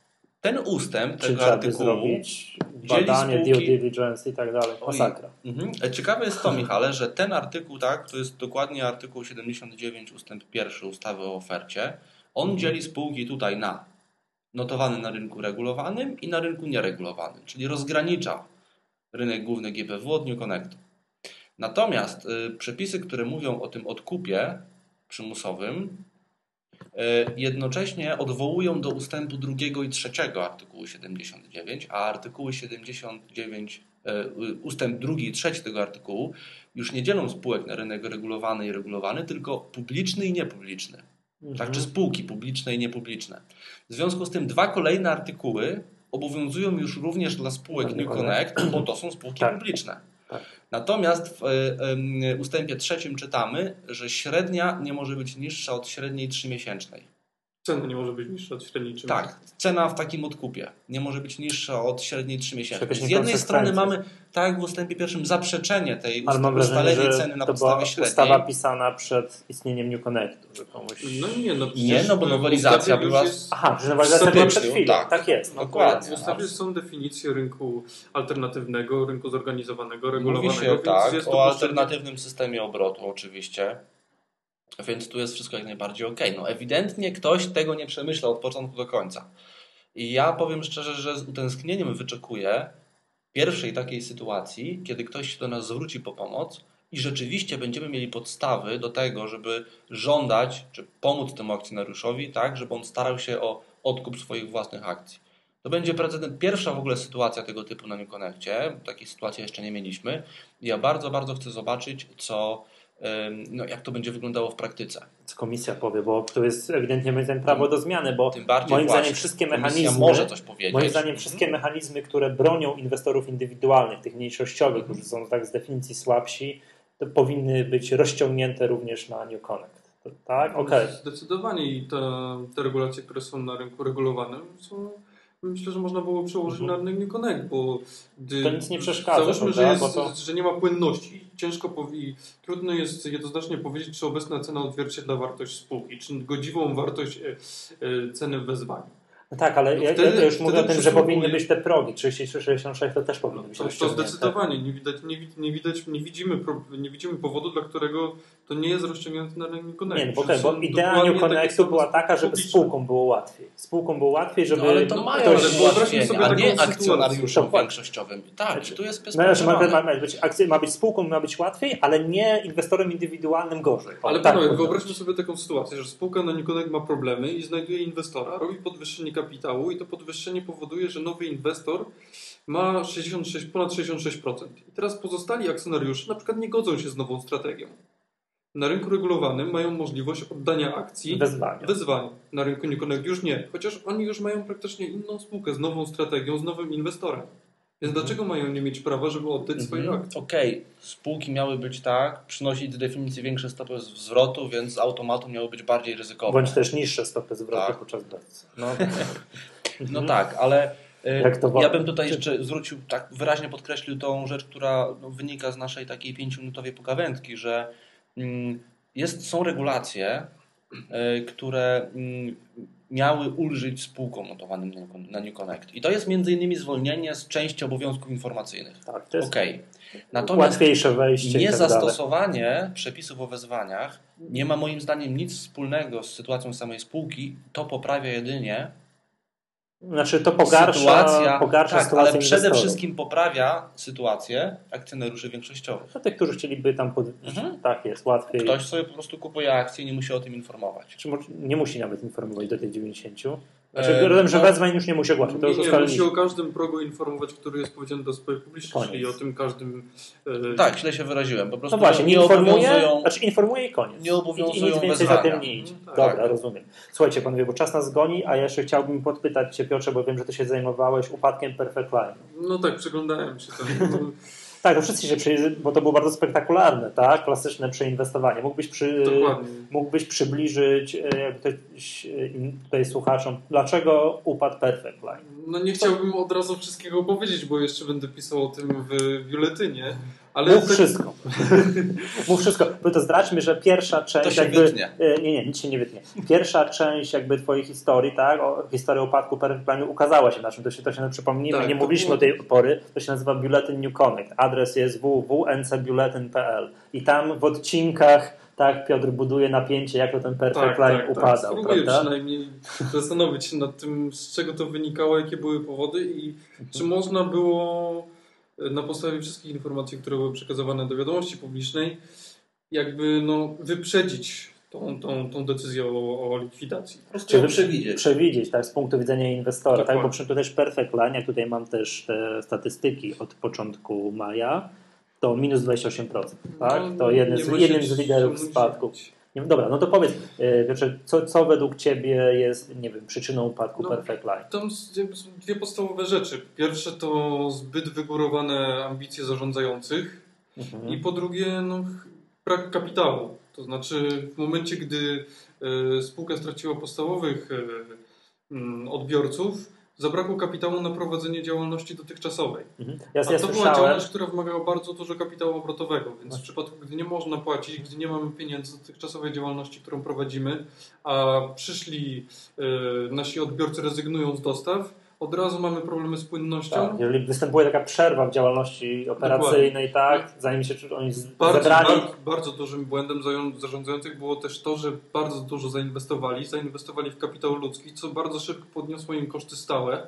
ten ustęp Czy tego artykułu zrobić badanie, due diligence i tak dalej. Masakra. Mhm. E, ciekawe jest to, Michale, że ten artykuł, tak, to jest dokładnie artykuł 79 ustęp 1 ustawy o ofercie. On mhm. dzieli spółki tutaj na notowane na rynku regulowanym i na rynku nieregulowanym, czyli rozgranicza rynek główny GPW od New Connectu. Natomiast y, przepisy, które mówią o tym odkupie przymusowym, jednocześnie odwołują do ustępu drugiego i trzeciego artykułu 79, a artykuły 79, e, ustęp drugi i trzeci tego artykułu już nie dzielą spółek na rynek regulowany i regulowany, tylko publiczny i niepubliczny. Mhm. Tak, czy spółki publiczne i niepubliczne. W związku z tym dwa kolejne artykuły obowiązują już również dla spółek New Connect, bo to są spółki tak. publiczne. Natomiast w e, ustępie trzecim czytamy, że średnia nie może być niższa od średniej trzymiesięcznej. Cena nie może być niższa od średniej 3 Tak, cena w takim odkupie nie może być niższa od średniej 3 miesięcznej. Z jednej strony mamy, tak jak w ustępie pierwszym, zaprzeczenie tej Ale mam ceny na podstawie średniej. ustawa pisana przed istnieniem New Connectu. Że komuś... No nie, no, nie, no bo nowelizacja była... Jest... Aha, że nowelizacja była przed chwilą. Tak, tak jest. No, dokładnie. W ustawie są definicje rynku alternatywnego, rynku zorganizowanego, regulowanego. Mówi się tak, o alternatywnym systemie obrotu oczywiście. Więc tu jest wszystko jak najbardziej ok. No ewidentnie ktoś tego nie przemyślał od początku do końca. I ja powiem szczerze, że z utęsknieniem wyczekuję pierwszej takiej sytuacji, kiedy ktoś się do nas zwróci po pomoc i rzeczywiście będziemy mieli podstawy do tego, żeby żądać, czy pomóc temu akcjonariuszowi, tak, żeby on starał się o odkup swoich własnych akcji. To będzie precedent, pierwsza w ogóle sytuacja tego typu na New Connectie. Takiej sytuacji jeszcze nie mieliśmy. Ja bardzo, bardzo chcę zobaczyć, co, no, jak to będzie wyglądało w praktyce. Co komisja powie, bo to jest ewidentnie moim zdaniem prawo do zmiany, bo Tym bardziej moim właśnie zdaniem wszystkie mechanizmy, może coś powiedzieć. moim zdaniem wszystkie mechanizmy, które bronią inwestorów indywidualnych, tych mniejszościowych, którzy są tak z definicji słabsi, to powinny być rozciągnięte również na New Connect. Tak? Okej. Zdecydowanie i te, te regulacje, które są na rynku regulowanym są myślę, że można było przełożyć Mhm. na New Connect, bo gdy, To nic nie przeszkadza, Załóżmy, że, jest, to- że nie ma płynności. Ciężko powi- trudno jest jednoznacznie powiedzieć, czy obecna cena odzwierciedla wartość spółki, czy godziwą wartość e, e, ceny w wezwaniu. No tak, ale No ja, wtedy- ja już mówię o tym, że powinny być te progi. 33-66 to też powinny być To, to rozciągnięte. zdecydowanie nie widać, nie, nie widać, nie widzimy, nie widzimy powodu, dla którego to nie jest rozciągnięte na rynek Connect. Nie, no bo, bo idea New Connectu była taka, żeby publiczne. spółkom było łatwiej. Spółkom było łatwiej, żeby No ale to no, mają ale ktoś, wyobraźmy sobie a nie akcjonariuszom większościowym. Tak, Znaczy, tu jest No, ma, bezpośrednio. ma, ma, być, akcje, ma być spółką, ma być łatwiej, ale nie inwestorom indywidualnym gorzej. Ale tak panowie, powinno wyobraźmy sobie taką sytuację, że spółka na Newconnect ma problemy i znajduje inwestora, robi podwyższenie kapitału i to podwyższenie powoduje, że nowy inwestor ma 66, ponad 66%. I teraz pozostali akcjonariusze na przykład nie godzą się z nową strategią. Na rynku regulowanym mają możliwość oddania akcji Wezwania. wezwania. Na rynku Newconnect już nie, chociaż oni już mają praktycznie inną spółkę z nową strategią, z nowym inwestorem. Więc dlaczego mają nie mieć prawa, żeby oddać swoje Mhm. akcje? Okej, spółki miały być tak, przynosić z definicji większe stopy zwrotu, więc z automatu miały być bardziej ryzykowne. Bądź też niższe stopy zwrotu Tak. podczas pracy. No, No tak, ale y, Jak to ja bym tutaj jeszcze zwrócił, tak wyraźnie podkreślił tą rzecz, która no, wynika z naszej takiej pięciominutowej pogawędki, że mm, jest, są regulacje, które mm, miały ulżyć spółkom notowanym na New- Connect. I to jest między innymi zwolnienie z części obowiązków informacyjnych. tak, to jest Okej. Natomiast łatwiejsze wejście tak. Niezastosowanie przepisów o wezwaniach nie ma moim zdaniem nic wspólnego z sytuacją samej spółki. To poprawia jedynie Znaczy to pogarsza, sytuacja, pogarsza tak, sytuację ale przede inwestorów. wszystkim poprawia sytuację akcjonariuszy większościowych. No, tych, którzy chcieliby tam pod... Mhm. Tak jest, łatwiej. Ktoś sobie po prostu kupuje akcje i nie musi o tym informować. Czy nie musi nawet informować do tych 90. Znaczy, E, rozumiem, że no- wezwań już nie musi ogłaszać. To Nie, już nie, musi o każdym progu informować, który jest powiedziany do swojej publiczności Koniec. i o tym każdym... e, Tak, źle się wyraziłem. Po prostu No właśnie, nie informuje, obowiązują. znaczy informuje i koniec. nie obowiązują I nic więcej za tym nie idzie. Tak. Dobra, rozumiem. Słuchajcie panowie, bo czas nas goni, a ja jeszcze chciałbym podpytać Cię Piotrze, bo wiem, że Ty się zajmowałeś upadkiem Perfect Line. No tak, przyglądałem się temu. Tak, to wszyscy się przy... bo to było bardzo spektakularne, tak? Klasyczne przeinwestowanie. Mógłbyś, przy... Dokładnie. Mógłbyś przybliżyć e, e, tutaj słuchaczom, dlaczego upadł Perfect Line? No nie chciałbym od razu wszystkiego powiedzieć, bo jeszcze będę pisał o tym w biuletynie. Ale Mów tak- wszystko. Mów wszystko. Bo to zdradźmy, że pierwsza część To się jakby... wytnie. E, Nie, nie, nic się nie wytnie. Pierwsza część jakby twojej historii, tak, o, historia upadku Line ukazała się naszym, to się, to się przypomnijmy, Tak, nie mówiliśmy było- o tej pory, to się nazywa Bulletin New Connect. Adres jest www.ncbulletin.pl i tam w odcinkach tak, Piotr buduje napięcie, jak to ten Perfect Line upadał, Spróbuję prawda? przynajmniej zastanowić się nad tym, z czego to wynikało, jakie były powody i czy można było na podstawie wszystkich informacji, które były przekazywane do wiadomości publicznej, jakby no, wyprzedzić tą, tą, tą decyzję o, o likwidacji. Czy przewidzieć. przewidzieć, tak, z punktu widzenia inwestora, tak, bo przy to też Perfect Line, jak tutaj mam też te statystyki od początku maja, to minus 28%, tak? No, to jeden z, jednym z liderów spadku. Dobra, no to powiedz, e, Piotrze, co, co według Ciebie jest, nie wiem, przyczyną upadku No, Perfect Line? Tam są dwie podstawowe rzeczy. Pierwsze to zbyt wygórowane ambicje zarządzających Mhm. i po drugie no, brak kapitału. To znaczy w momencie, gdy e, spółka straciła podstawowych e, mm, odbiorców, zabrakło kapitału na prowadzenie działalności dotychczasowej. Mhm. Ja, A ja to była słyszałem, działalność, która wymagała bardzo dużo kapitału obrotowego, więc No. w przypadku, gdy nie można płacić, gdy nie mamy pieniędzy z dotychczasowej działalności, którą prowadzimy, a przyszli e, nasi odbiorcy rezygnują z dostaw, od razu mamy problemy z płynnością. Tak, jeżeli występuje taka przerwa w działalności operacyjnej, tak, zanim się oni Bardzo, zebrali. bardzo, bardzo dużym błędem zają- zarządzających było też to, że bardzo dużo zainwestowali. Zainwestowali w kapitał ludzki, co bardzo szybko podniosło im koszty stałe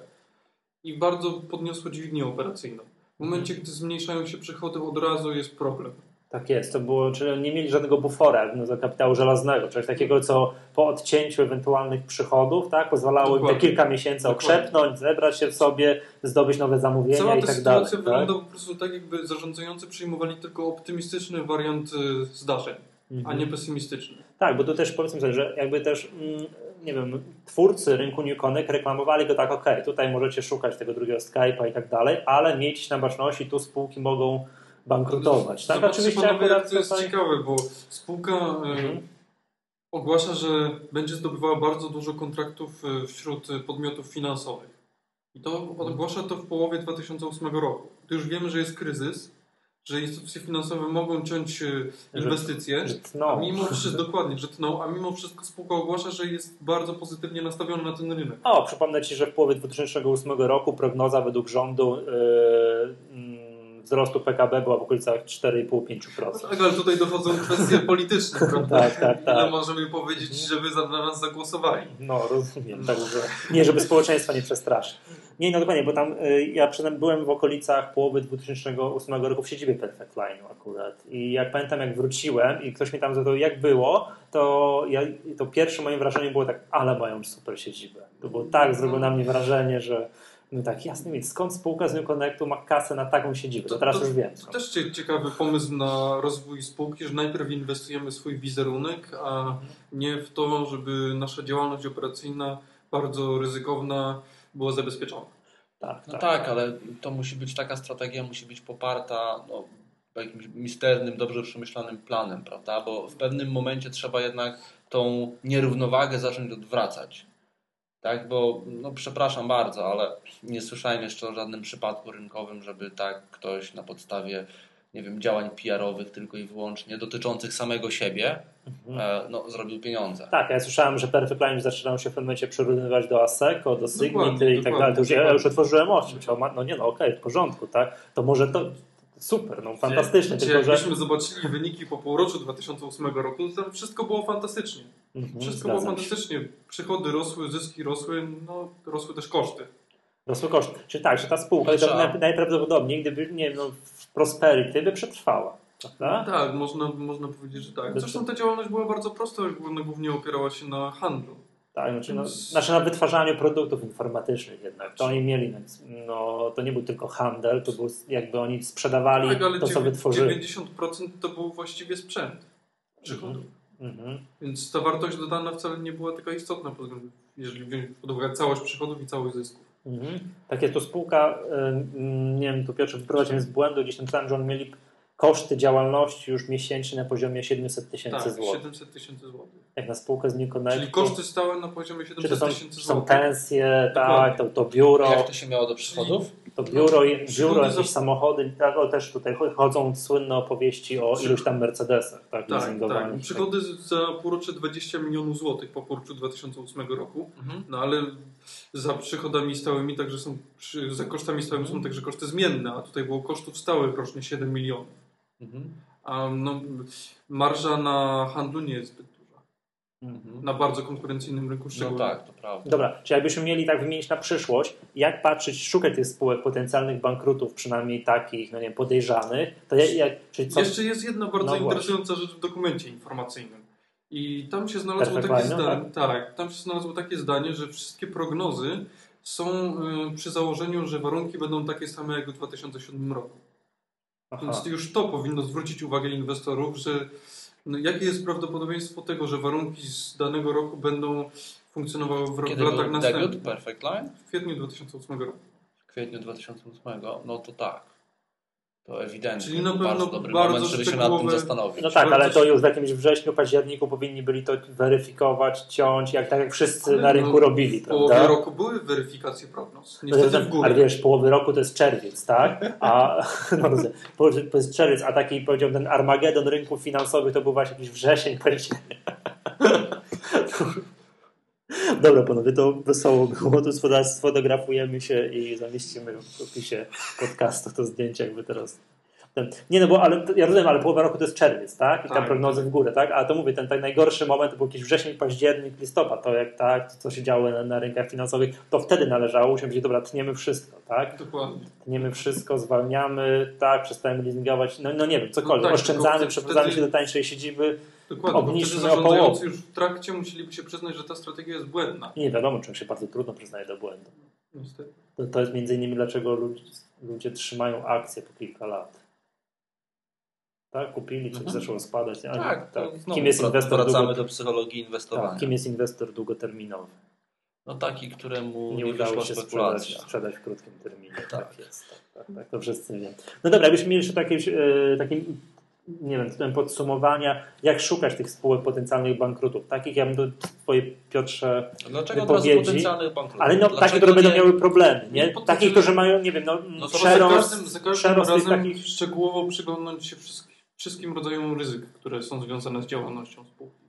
i bardzo podniosło dźwignię operacyjną. W momencie, gdy zmniejszają się przychody, od razu jest problem. Tak jest, to było, czyli nie mieli żadnego bufora do kapitału żelaznego, czyli takiego, co po odcięciu ewentualnych przychodów, tak, pozwalało im te kilka miesięcy Dokładnie. okrzepnąć, zebrać się w sobie, zdobyć nowe zamówienia Cała i ta tak dalej. sytuacja Tak? wygląda po prostu tak, jakby zarządzający przyjmowali tylko optymistyczny wariant y, zdarzeń, a Mhm. nie pesymistyczny. Tak, bo tu też powiedzmy sobie, że jakby też, mm, nie wiem, twórcy rynku New Connect reklamowali go tak, ok, tutaj możecie szukać tego drugiego Skype'a i tak dalej, ale miejcie na baczności, tu spółki mogą bankrutować. Tak, Zobaczcie oczywiście panowie, akurat to jest tutaj... ciekawe, bo spółka y, Mhm. ogłasza, że będzie zdobywała bardzo dużo kontraktów y, wśród y, podmiotów finansowych. I to ogłasza to w połowie 2008 roku. To już wiemy, że jest kryzys, że instytucje finansowe mogą ciąć y, Że- inwestycje. że A mimo wszystko, dokładnie, że tną, a mimo wszystko spółka ogłasza, że jest bardzo pozytywnie nastawiona na ten rynek. O, przypomnę Ci, że w połowie 2008 roku prognoza według rządu yy, wzrostu PKB była w okolicach 4,5-5%. Tak, ale tutaj dochodzą kwestie polityczne, prawda? Tak, tak, Ile tak. możemy powiedzieć, że wy za, nas zagłosowali? No, rozumiem. Także nie, żeby społeczeństwa nie przestraszyć. Nie, no dokładnie, bo tam y, ja przyznam, byłem w okolicach połowy 2008 roku w siedzibie Perfect Line'u akurat. I jak pamiętam, jak wróciłem i ktoś mi tam zapytał, jak było, to, ja, to pierwsze moje wrażenie było tak, ale mają super siedzibę. To było tak, zrobiło na mnie wrażenie, że no tak, jasne, więc skąd spółka z New Connectu ma kasę na taką siedzibę? To, To- teraz to- już wiem. To też cie- ciekawy pomysł na rozwój spółki, że najpierw inwestujemy w swój wizerunek, a nie w to, żeby nasza działalność operacyjna bardzo ryzykowna była zabezpieczona. Tak, No tak. tak, ale to musi być taka strategia, musi być poparta no, jakimś misternym, dobrze przemyślanym planem, prawda? Bo w pewnym momencie trzeba jednak tą nierównowagę zacząć odwracać. Tak, bo no przepraszam bardzo, ale nie słyszałem jeszcze o żadnym przypadku rynkowym, żeby tak ktoś na podstawie nie wiem, działań PR-owych tylko i wyłącznie dotyczących samego siebie Mhm. e, no, zrobił pieniądze. Tak, ja słyszałem, że Perfect Line zaczynają się w pewnym momencie przyrównywać do ASECO, do Signity Dokładnie, i tak dokładnie, dalej. To już, ja już otworzyłem oczy. No nie no, okej, w porządku, tak? To może to super, no fantastycznie, Gdzie tylko że... jakbyśmy zobaczyli wyniki po półroczu 2008 roku, to tam wszystko było fantastycznie. Mhm, Wszystko było zgadzam się. fantastycznie. Przychody rosły, zyski rosły, no rosły też koszty. Rosły koszty. Czyli tak, że ta spółka naj, najprawdopodobniej, gdyby, nie no, w Prosperity by przetrwała, prawda? Tak, można, można powiedzieć, że tak. Zresztą ta działalność była bardzo prosta, głównie opierała się na handlu. Tak, znaczy, no, znaczy na wytwarzaniu produktów informatycznych jednak. To oni mieli, no, to nie był tylko handel, to był jakby oni sprzedawali Tak, ale to, co dziewię- wytworzyli. 90% to był właściwie sprzęt przychodów. Mhm. Więc ta wartość dodana wcale nie była taka istotna, jeżeli wziąć pod uwagę całość przychodów i całość zysków. Mhm. Tak jest, to spółka, ym, nie wiem, tu Piotr wyprowadził z błędu, gdzieś tam czytałem, że oni mieli koszty działalności już miesięcznie na poziomie 700 tysięcy Tak, złotych. 700 tysięcy złotych. Jak na spółkę z New Connect. Czyli koszty stałe na poziomie czy to 700 są, tysięcy czy są złotych. pensje, tak, to, to biuro, Jak to się miało do przychodów? to biuro, biuro za- jakieś samochody, tak, o, też tutaj chodzą słynne opowieści o iluś tam Mercedesach, tak, Tak, tak. Przychody za półrocze 20 milionów złotych po półroczu 2008 roku. Mhm. No ale za przychodami stałymi także są, za kosztami stałymi są także koszty zmienne, a tutaj było kosztów stałych rocznie 7 milionów. Mhm. A no, marża na handlu nie jest zbyt. Mhm. Na bardzo konkurencyjnym rynku No szczególnie. tak, to prawda. Dobra, czy jakbyśmy mieli tak wymienić na przyszłość, jak patrzeć, szukać tych spółek potencjalnych bankrutów, przynajmniej takich, no nie wiem, podejrzanych, to jak, jak czyli co, Jeszcze jest jedna bardzo No interesująca rzecz w dokumencie informacyjnym. I tam się znalazło Perfect takie Line, zdanie, tak, tam się znalazło takie zdanie, że wszystkie prognozy są y, przy założeniu, że warunki będą takie same jak w 2007 roku. Aha. Więc już to powinno zwrócić uwagę inwestorów, że no, jakie jest prawdopodobieństwo tego, że warunki z danego roku będą funkcjonowały w, Kiedy latach był następnych. debiut Perfect Line? W kwietniu 2008 roku. W kwietniu 2008, no to tak. To ewidentnie. Czyli na pewno bardzo dobry bardzo moment, żeby się nad tym zastanowić. No tak, ale to już w jakimś wrześniu, październiku powinni byli to weryfikować, ciąć, jak tak jak wszyscy Ale na no, rynku robili, W połowie prawda? roku były weryfikacje prognoz. No Niestety w górę. Ale wiesz, połowy roku to jest czerwiec, tak? A no, rozumiem, po- to jest czerwiec, a taki powiedziałbym ten Armagedon rynków finansowych to był właśnie jakiś wrzesień, październik. Dobra, panowie, to wesoło było. Tu sfotografujemy się i zamieścimy w opisie podcastu to zdjęcie, jakby teraz. Nie, no bo ale, ja rozumiem, ale połowa roku to jest czerwiec, tak? I tam Tak. prognozy w górę, tak? A to mówię, ten, ten najgorszy moment to był jakiś wrzesień, październik, listopad, to jak tak, to, co się działo na, na rynkach finansowych, to wtedy należało się powiedzieć, dobra, tniemy wszystko, tak? Dokładnie. Tniemy wszystko, zwalniamy, tak, przestajemy leasingować, no, no nie wiem, cokolwiek, No tak, oszczędzamy, przeprowadzamy wtedy- się do tańszej siedziby, Dokładnie. Obniżmy o połowę. już w trakcie musieliby się przyznać, że ta strategia jest błędna. i nie wiadomo, czym się bardzo trudno przyznaje do błędu. Niestety. To, to jest między innymi dlaczego ludzie, ludzie trzymają akcje po kilka lat. Tak, kupili, coś Mhm. zaczęło spadać. A Tak, tak. znowu Kim jest inwestor wracamy długo... do psychologii inwestowania. tak, kim jest inwestor długoterminowy? No taki, któremu Nie nie, udało się sprzedać, sprzedać w krótkim terminie. Tak, Tak. jest. Tak, tak, tak, to wszyscy wiemy. No dobra, jakbyśmy mieli jeszcze takie, e, takie nie wiem, podsumowania, jak szukać tych spółek potencjalnych bankrutów. Takich ja bym do twojej Piotrze Dlaczego od wypowiedzi, potencjalnych bankrutów? ale no takie, które będą miały problemy, nie? Takich, którzy mają, nie wiem, no, No to Za przerost, każdym, za każdym przerost tych razem takich szczegółowo przyglądnąć się wszystkim, wszystkim rodzajom ryzyk, które są związane z działalnością spółki.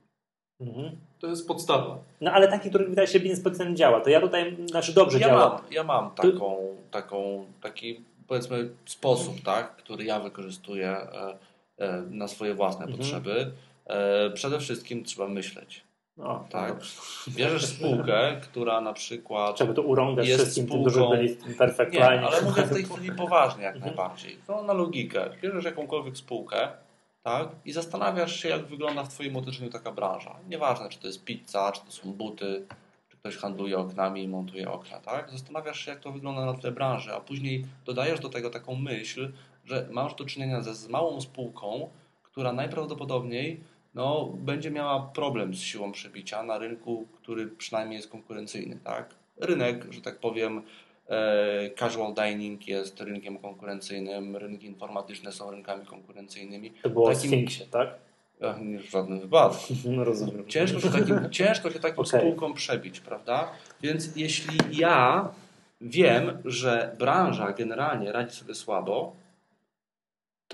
Mhm. To jest podstawa. No ale taki, który wydaje się biznes potencjalnie działa, to ja tutaj, znaczy dobrze ja działa. mam, ja mam taką, taką, taki powiedzmy sposób, tak, który ja wykorzystuję e, e, na swoje własne Mhm. potrzeby. E, przede wszystkim trzeba myśleć. No, Tak. dobrze. Bierzesz spółkę, która na przykład Trzeba to urągać Jest wszystkim tym, spółką- którzy byli w tym perfect Nie, line. ale mówię w tej chwili poważnie jak Mhm. najbardziej. No na logikę. Bierzesz jakąkolwiek spółkę tak, i zastanawiasz się, jak wygląda w Twoim otoczeniu taka branża. Nieważne, czy to jest pizza, czy to są buty, czy ktoś handluje oknami i montuje okna. Tak? Zastanawiasz się, jak to wygląda na tle branży, a później dodajesz do tego taką myśl, że masz do czynienia ze z małą spółką, która najprawdopodobniej no, będzie miała problem z siłą przebicia na rynku, który przynajmniej jest konkurencyjny. Tak? Rynek, że tak powiem, e, casual dining jest rynkiem konkurencyjnym, rynki informatyczne są rynkami konkurencyjnymi. To było takim- w tak? Ach, nie w żadnym wypadku. No rozumiem. Ciężko się takim, ciężko się takim Okej. spółkom przebić, prawda? Więc jeśli ja wiem, że branża generalnie radzi sobie słabo,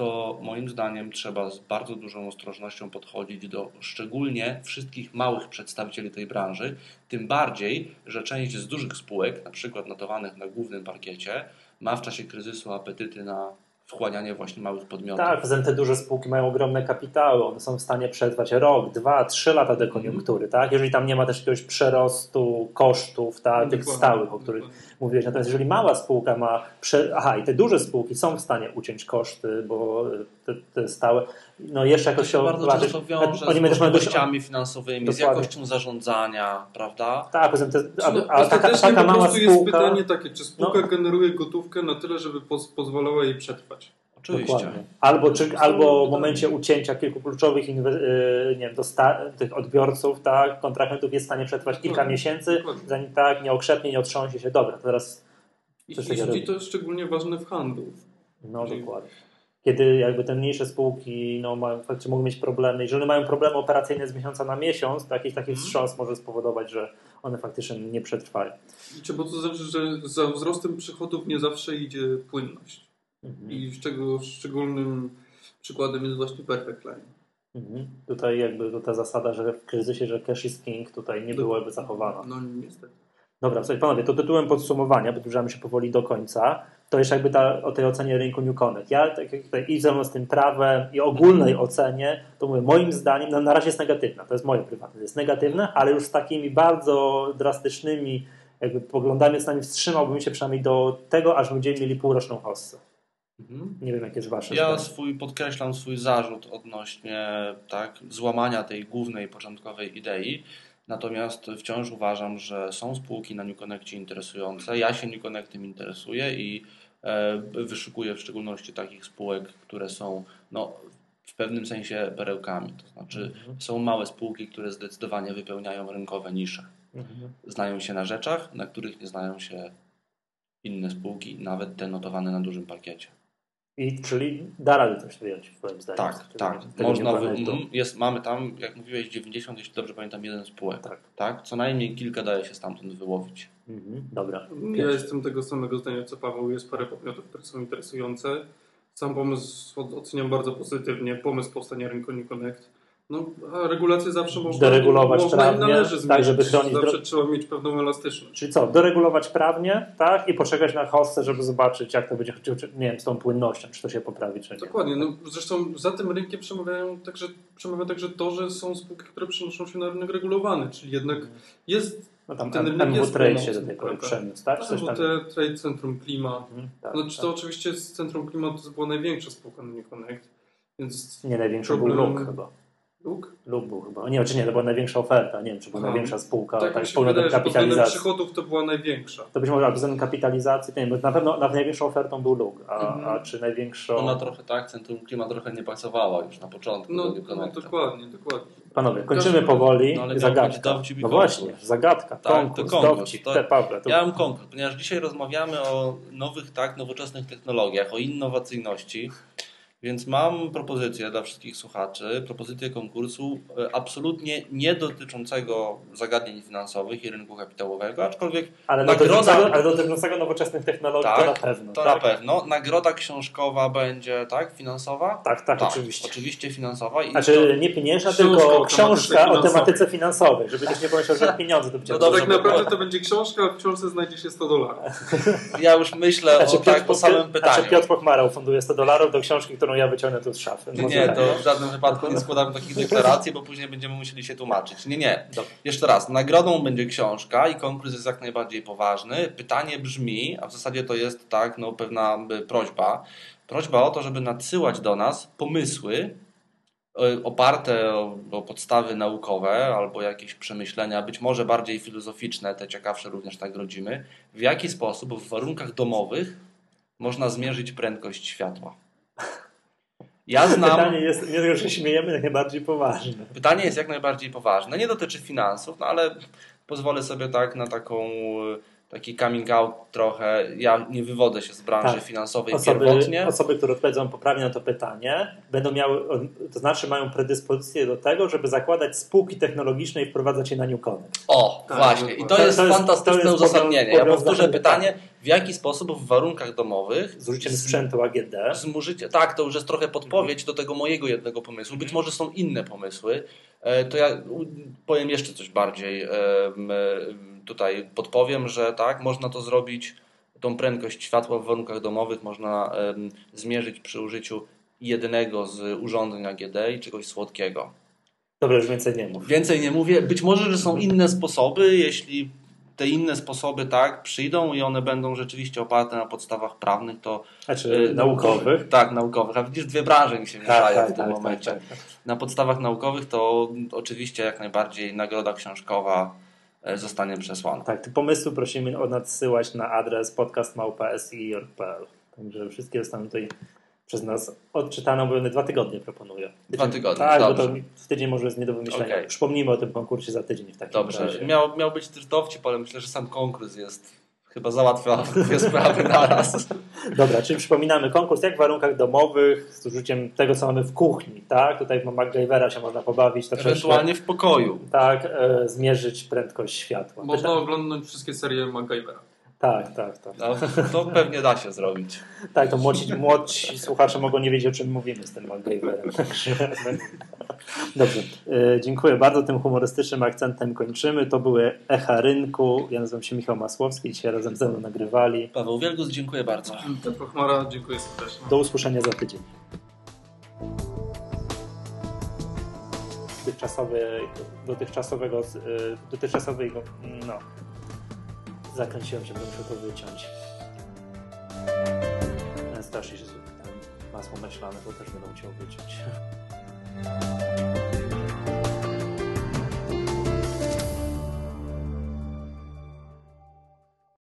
to moim zdaniem trzeba z bardzo dużą ostrożnością podchodzić do szczególnie wszystkich małych przedstawicieli tej branży, tym bardziej, że część z dużych spółek, na przykład notowanych na głównym parkiecie, ma w czasie kryzysu apetyty na wchłanianie właśnie małych podmiotów. Tak, poza tym te duże spółki mają ogromne kapitały, one są w stanie przetrwać rok, dwa, trzy lata dekoniunktury, tak? Jeżeli tam nie ma też jakiegoś przerostu kosztów, tak, tych Dokładnie, stałych, o których dokładnie. mówiłeś. Natomiast jeżeli mała spółka ma, prze... aha, i te duże spółki są w stanie uciąć koszty, bo te, te stałe, no jeszcze jakoś się To się bardzo zobaczyć- często wiąże oni z dość- możliwościami finansowymi, z Dokładnie. jakością zarządzania, prawda? Tak, poza tym te, a, No, a taka, taka po mała prostu jest spółka... pytanie takie, czy spółka No. generuje gotówkę na tyle, żeby poz, pozwalała jej przetrwać. Oczywiście. Dokładnie. Albo, czy, albo w momencie ucięcia kilku kluczowych inwe- yy, nie wiem, dosta- tych odbiorców, tak, kontrahentów jest w stanie przetrwać kilka Dokładnie. miesięcy, Dokładnie. zanim tak nie okrzepnie, nie otrząsie się. Dobra, teraz I, i, I to jest szczególnie ważne w handlu. no Czyli- dokładnie. Kiedy jakby te mniejsze spółki no, mają, faktycznie mogą mieć problemy, jeżeli mają problemy operacyjne z miesiąca na miesiąc, to jakiś taki Mhm. wstrząs może spowodować, że one faktycznie nie przetrwają. I trzeba to znaczy, że za wzrostem przychodów nie zawsze idzie płynność. Mhm. I z czego szczególnym przykładem jest właśnie Perfect Line. Mhm. Tutaj jakby to ta zasada, że w kryzysie, że cash is king tutaj nie byłaby zachowana. No niestety. Dobra, słuchaj, panowie, to tytułem podsumowania, bo zbliżamy się powoli do końca, to jeszcze jakby ta, o tej ocenie rynku New Connect. Ja tak jak tutaj i ze mną z tym prawem i ogólnej ocenie, to mówię, moim zdaniem no, na razie jest negatywna, to jest moje prywatne, jest negatywna, ale już z takimi bardzo drastycznymi jakby poglądami z nami wstrzymałbym się przynajmniej do tego, aż będziemy mieli półroczną hossę. Mhm. Nie wiem, jakie jest wasze Ja zdanie. swój podkreślam swój zarzut odnośnie tak, złamania tej głównej początkowej idei. Natomiast wciąż uważam, że są spółki na New Connectie interesujące. Ja się New Connectem interesuję i e, wyszukuję w szczególności takich spółek, które są no, w pewnym sensie perełkami. To znaczy Mhm. są małe spółki, które zdecydowanie wypełniają rynkowe nisze. Mhm. Znają się na rzeczach, na których nie znają się inne spółki, nawet te notowane na dużym parkiecie. I czyli da radę coś wyjąć, moim zdaniem. Tak, tak. Można wy... Jest, mamy tam, jak mówiłeś, 90, jeśli dobrze pamiętam, jeden spółek. Tak. Tak. Co najmniej kilka daje się stamtąd wyłowić. Mhm. Dobra. Ja jestem tego samego zdania co Paweł. Jest parę podmiotów, które są interesujące. Sam pomysł oceniam bardzo pozytywnie. Pomysł powstania rynku New Connect. No, a regulacje zawsze można, Deregulować można prawnie, należy tak, zmienić. żeby chronić Zawsze dro- trzeba mieć pewną elastyczność. Czyli co, doregulować prawnie, tak? I poczekać na hostę, żeby zobaczyć, jak to będzie, nie wiem, z tą płynnością, czy to się poprawi, czy nie. Dokładnie. No, zresztą za tym rynkiem przemawiają także, przemawia także to, że są spółki, które przenoszą się na rynek regulowany, czyli jednak jest No tam ten rynek MW Trade się do tej pory przeniósł, tak? Coś tam. Trade Centrum Klima. Mhm, tak, No, czy tak. to oczywiście z Centrum Klima to była największa spółka na Connect, więc Nie, największy był problem- Luk chyba. Luk? Luk był chyba. Nie, czy nie, to była największa oferta. Nie wiem, czy była Aha. największa spółka, Tak, tak, pod względem kapitalizacji. przychodów to była największa. To być może pod względem kapitalizacji, to nie wiem, bo na pewno na największą ofertą był Luk, a, Mhm. a czy największą... Ona trochę tak, Centrum Klima trochę nie pasowała już na początku No, no dokładnie, dokładnie. Panowie, kończymy powoli. No, ale zagadka. No konkurs. właśnie, zagadka, Tak, to konkurs, konkurs. dowcip. To- Te, Pawle, to... Ja mam konkurs, ponieważ dzisiaj rozmawiamy o nowych, tak, nowoczesnych technologiach, o innowacyjności, więc mam propozycję dla wszystkich słuchaczy, propozycję konkursu e, absolutnie nie dotyczącego zagadnień finansowych i rynku kapitałowego, aczkolwiek ale, nagroda- dotyczącego, ale dotyczącego nowoczesnych technologii to Tak, na pewno. to tak? na pewno. Nagroda książkowa będzie, tak, finansowa? Tak, tak, Tak, oczywiście. Oczywiście finansowa. I Znaczy nie pieniężna, tylko książka o tematyce finansowej, żeby ktoś nie pomyślał, że pieniądze to będzie No To dobrze, tak naprawdę to będzie książka, a w książce znajdzie się 100 dolarów. to ja już myślę Znaczy, o, tak, o samym Znaczy pytaniu. Piotr Pochmarał funduje 100 dolarów do książki, którą ja wyciągnę tu z szafy. Może Nie, tak. to w żadnym wypadku nie składamy takich deklaracji, bo później będziemy musieli się tłumaczyć. Nie, nie. Jeszcze raz, nagrodą będzie książka i konkurs jest jak najbardziej poważny. Pytanie brzmi, a w zasadzie to jest tak, no pewna prośba. Prośba o to, żeby nadsyłać do nas pomysły y, oparte o, o podstawy naukowe albo jakieś przemyślenia, być może bardziej filozoficzne, te ciekawsze również nagrodzimy, w jaki sposób w warunkach domowych można zmierzyć prędkość światła. Ja znam. Pytanie jest, nie tylko, że się śmiejemy, jak najbardziej poważne. Pytanie jest jak najbardziej poważne. Nie dotyczy finansów, no ale pozwolę sobie tak na taką taki coming out trochę. Ja nie wywodzę się z branży Tak. finansowej Osoby, pierwotnie. osoby, które odpowiedzą poprawnie na to pytanie, będą miały, to znaczy mają predyspozycję do tego, żeby zakładać spółki technologiczne i wprowadzać je na New Connect. O, Tak, właśnie. I to To- jest to jest- fantastyczne to jest uzasadnienie. Ja powtórzę pytanie, w jaki sposób w warunkach domowych Z użyciem sprzętu AGD. z tak, to już jest trochę podpowiedź do tego mojego jednego pomysłu. Być może są inne pomysły. E, To ja powiem jeszcze coś bardziej. e, e, Tutaj podpowiem, że tak, można to zrobić, tą prędkość światła w warunkach domowych można zmierzyć przy użyciu jednego z urządzeń AGD i czegoś słodkiego. Dobra, już więcej nie mów. Więcej nie mówię. Być może, że są inne sposoby, jeśli te inne sposoby tak przyjdą i one będą rzeczywiście oparte na podstawach prawnych, to Znaczy e, naukowych. Tak, naukowych. A widzisz, dwie branże mi się mieszają Tak, w tak, tym tak, momencie. tak, tak. Na podstawach naukowych to oczywiście jak najbardziej nagroda książkowa e, zostanie przesłana. Tak, te pomysły prosimy o nadsyłać na adres podcastmałpa.si.pl. Także wszystkie zostaną tutaj przez nas odczytane, bo one dwa tygodnie proponuję. Dwa tygodnie, Tak, bo dobrze. to w tydzień może jest nie do wymyślenia. Okej. Przypomnijmy o tym konkursie za tydzień w takim Dobrze. razie. Miał, miał być też dowcip, ale myślę, że sam konkurs jest chyba załatwia dwie sprawy naraz. Dobra, czyli przypominamy konkurs jak w warunkach domowych z użyciem tego, co mamy w kuchni. Tak, tutaj w MacGyvera się można pobawić troszeczkę. Ewentualnie w pokoju. Tak, e, zmierzyć prędkość światła. Można Pyta- oglądać wszystkie serie MacGyvera. Tak, tak, tak. No, to pewnie da się zrobić. Tak, to młodzi, młodsi słuchacze mogą nie wiedzieć, o czym mówimy z tym MacGyverem. Dobrze, e, dziękuję bardzo. Tym humorystycznym akcentem kończymy. To były Echa Rynku. Ja nazywam się Michał Masłowski. Dzisiaj razem ze mną nagrywali. Paweł Wielgus, dziękuję bardzo. Piotr Chmara, dziękuję serdecznie. Do usłyszenia za tydzień. Dotychczasowy, dotychczasowego, e, dotychczasowego, no, zakręciłem się, bo muszę to wyciąć. Ten tam masło myślane, to też będę musiał wyciąć.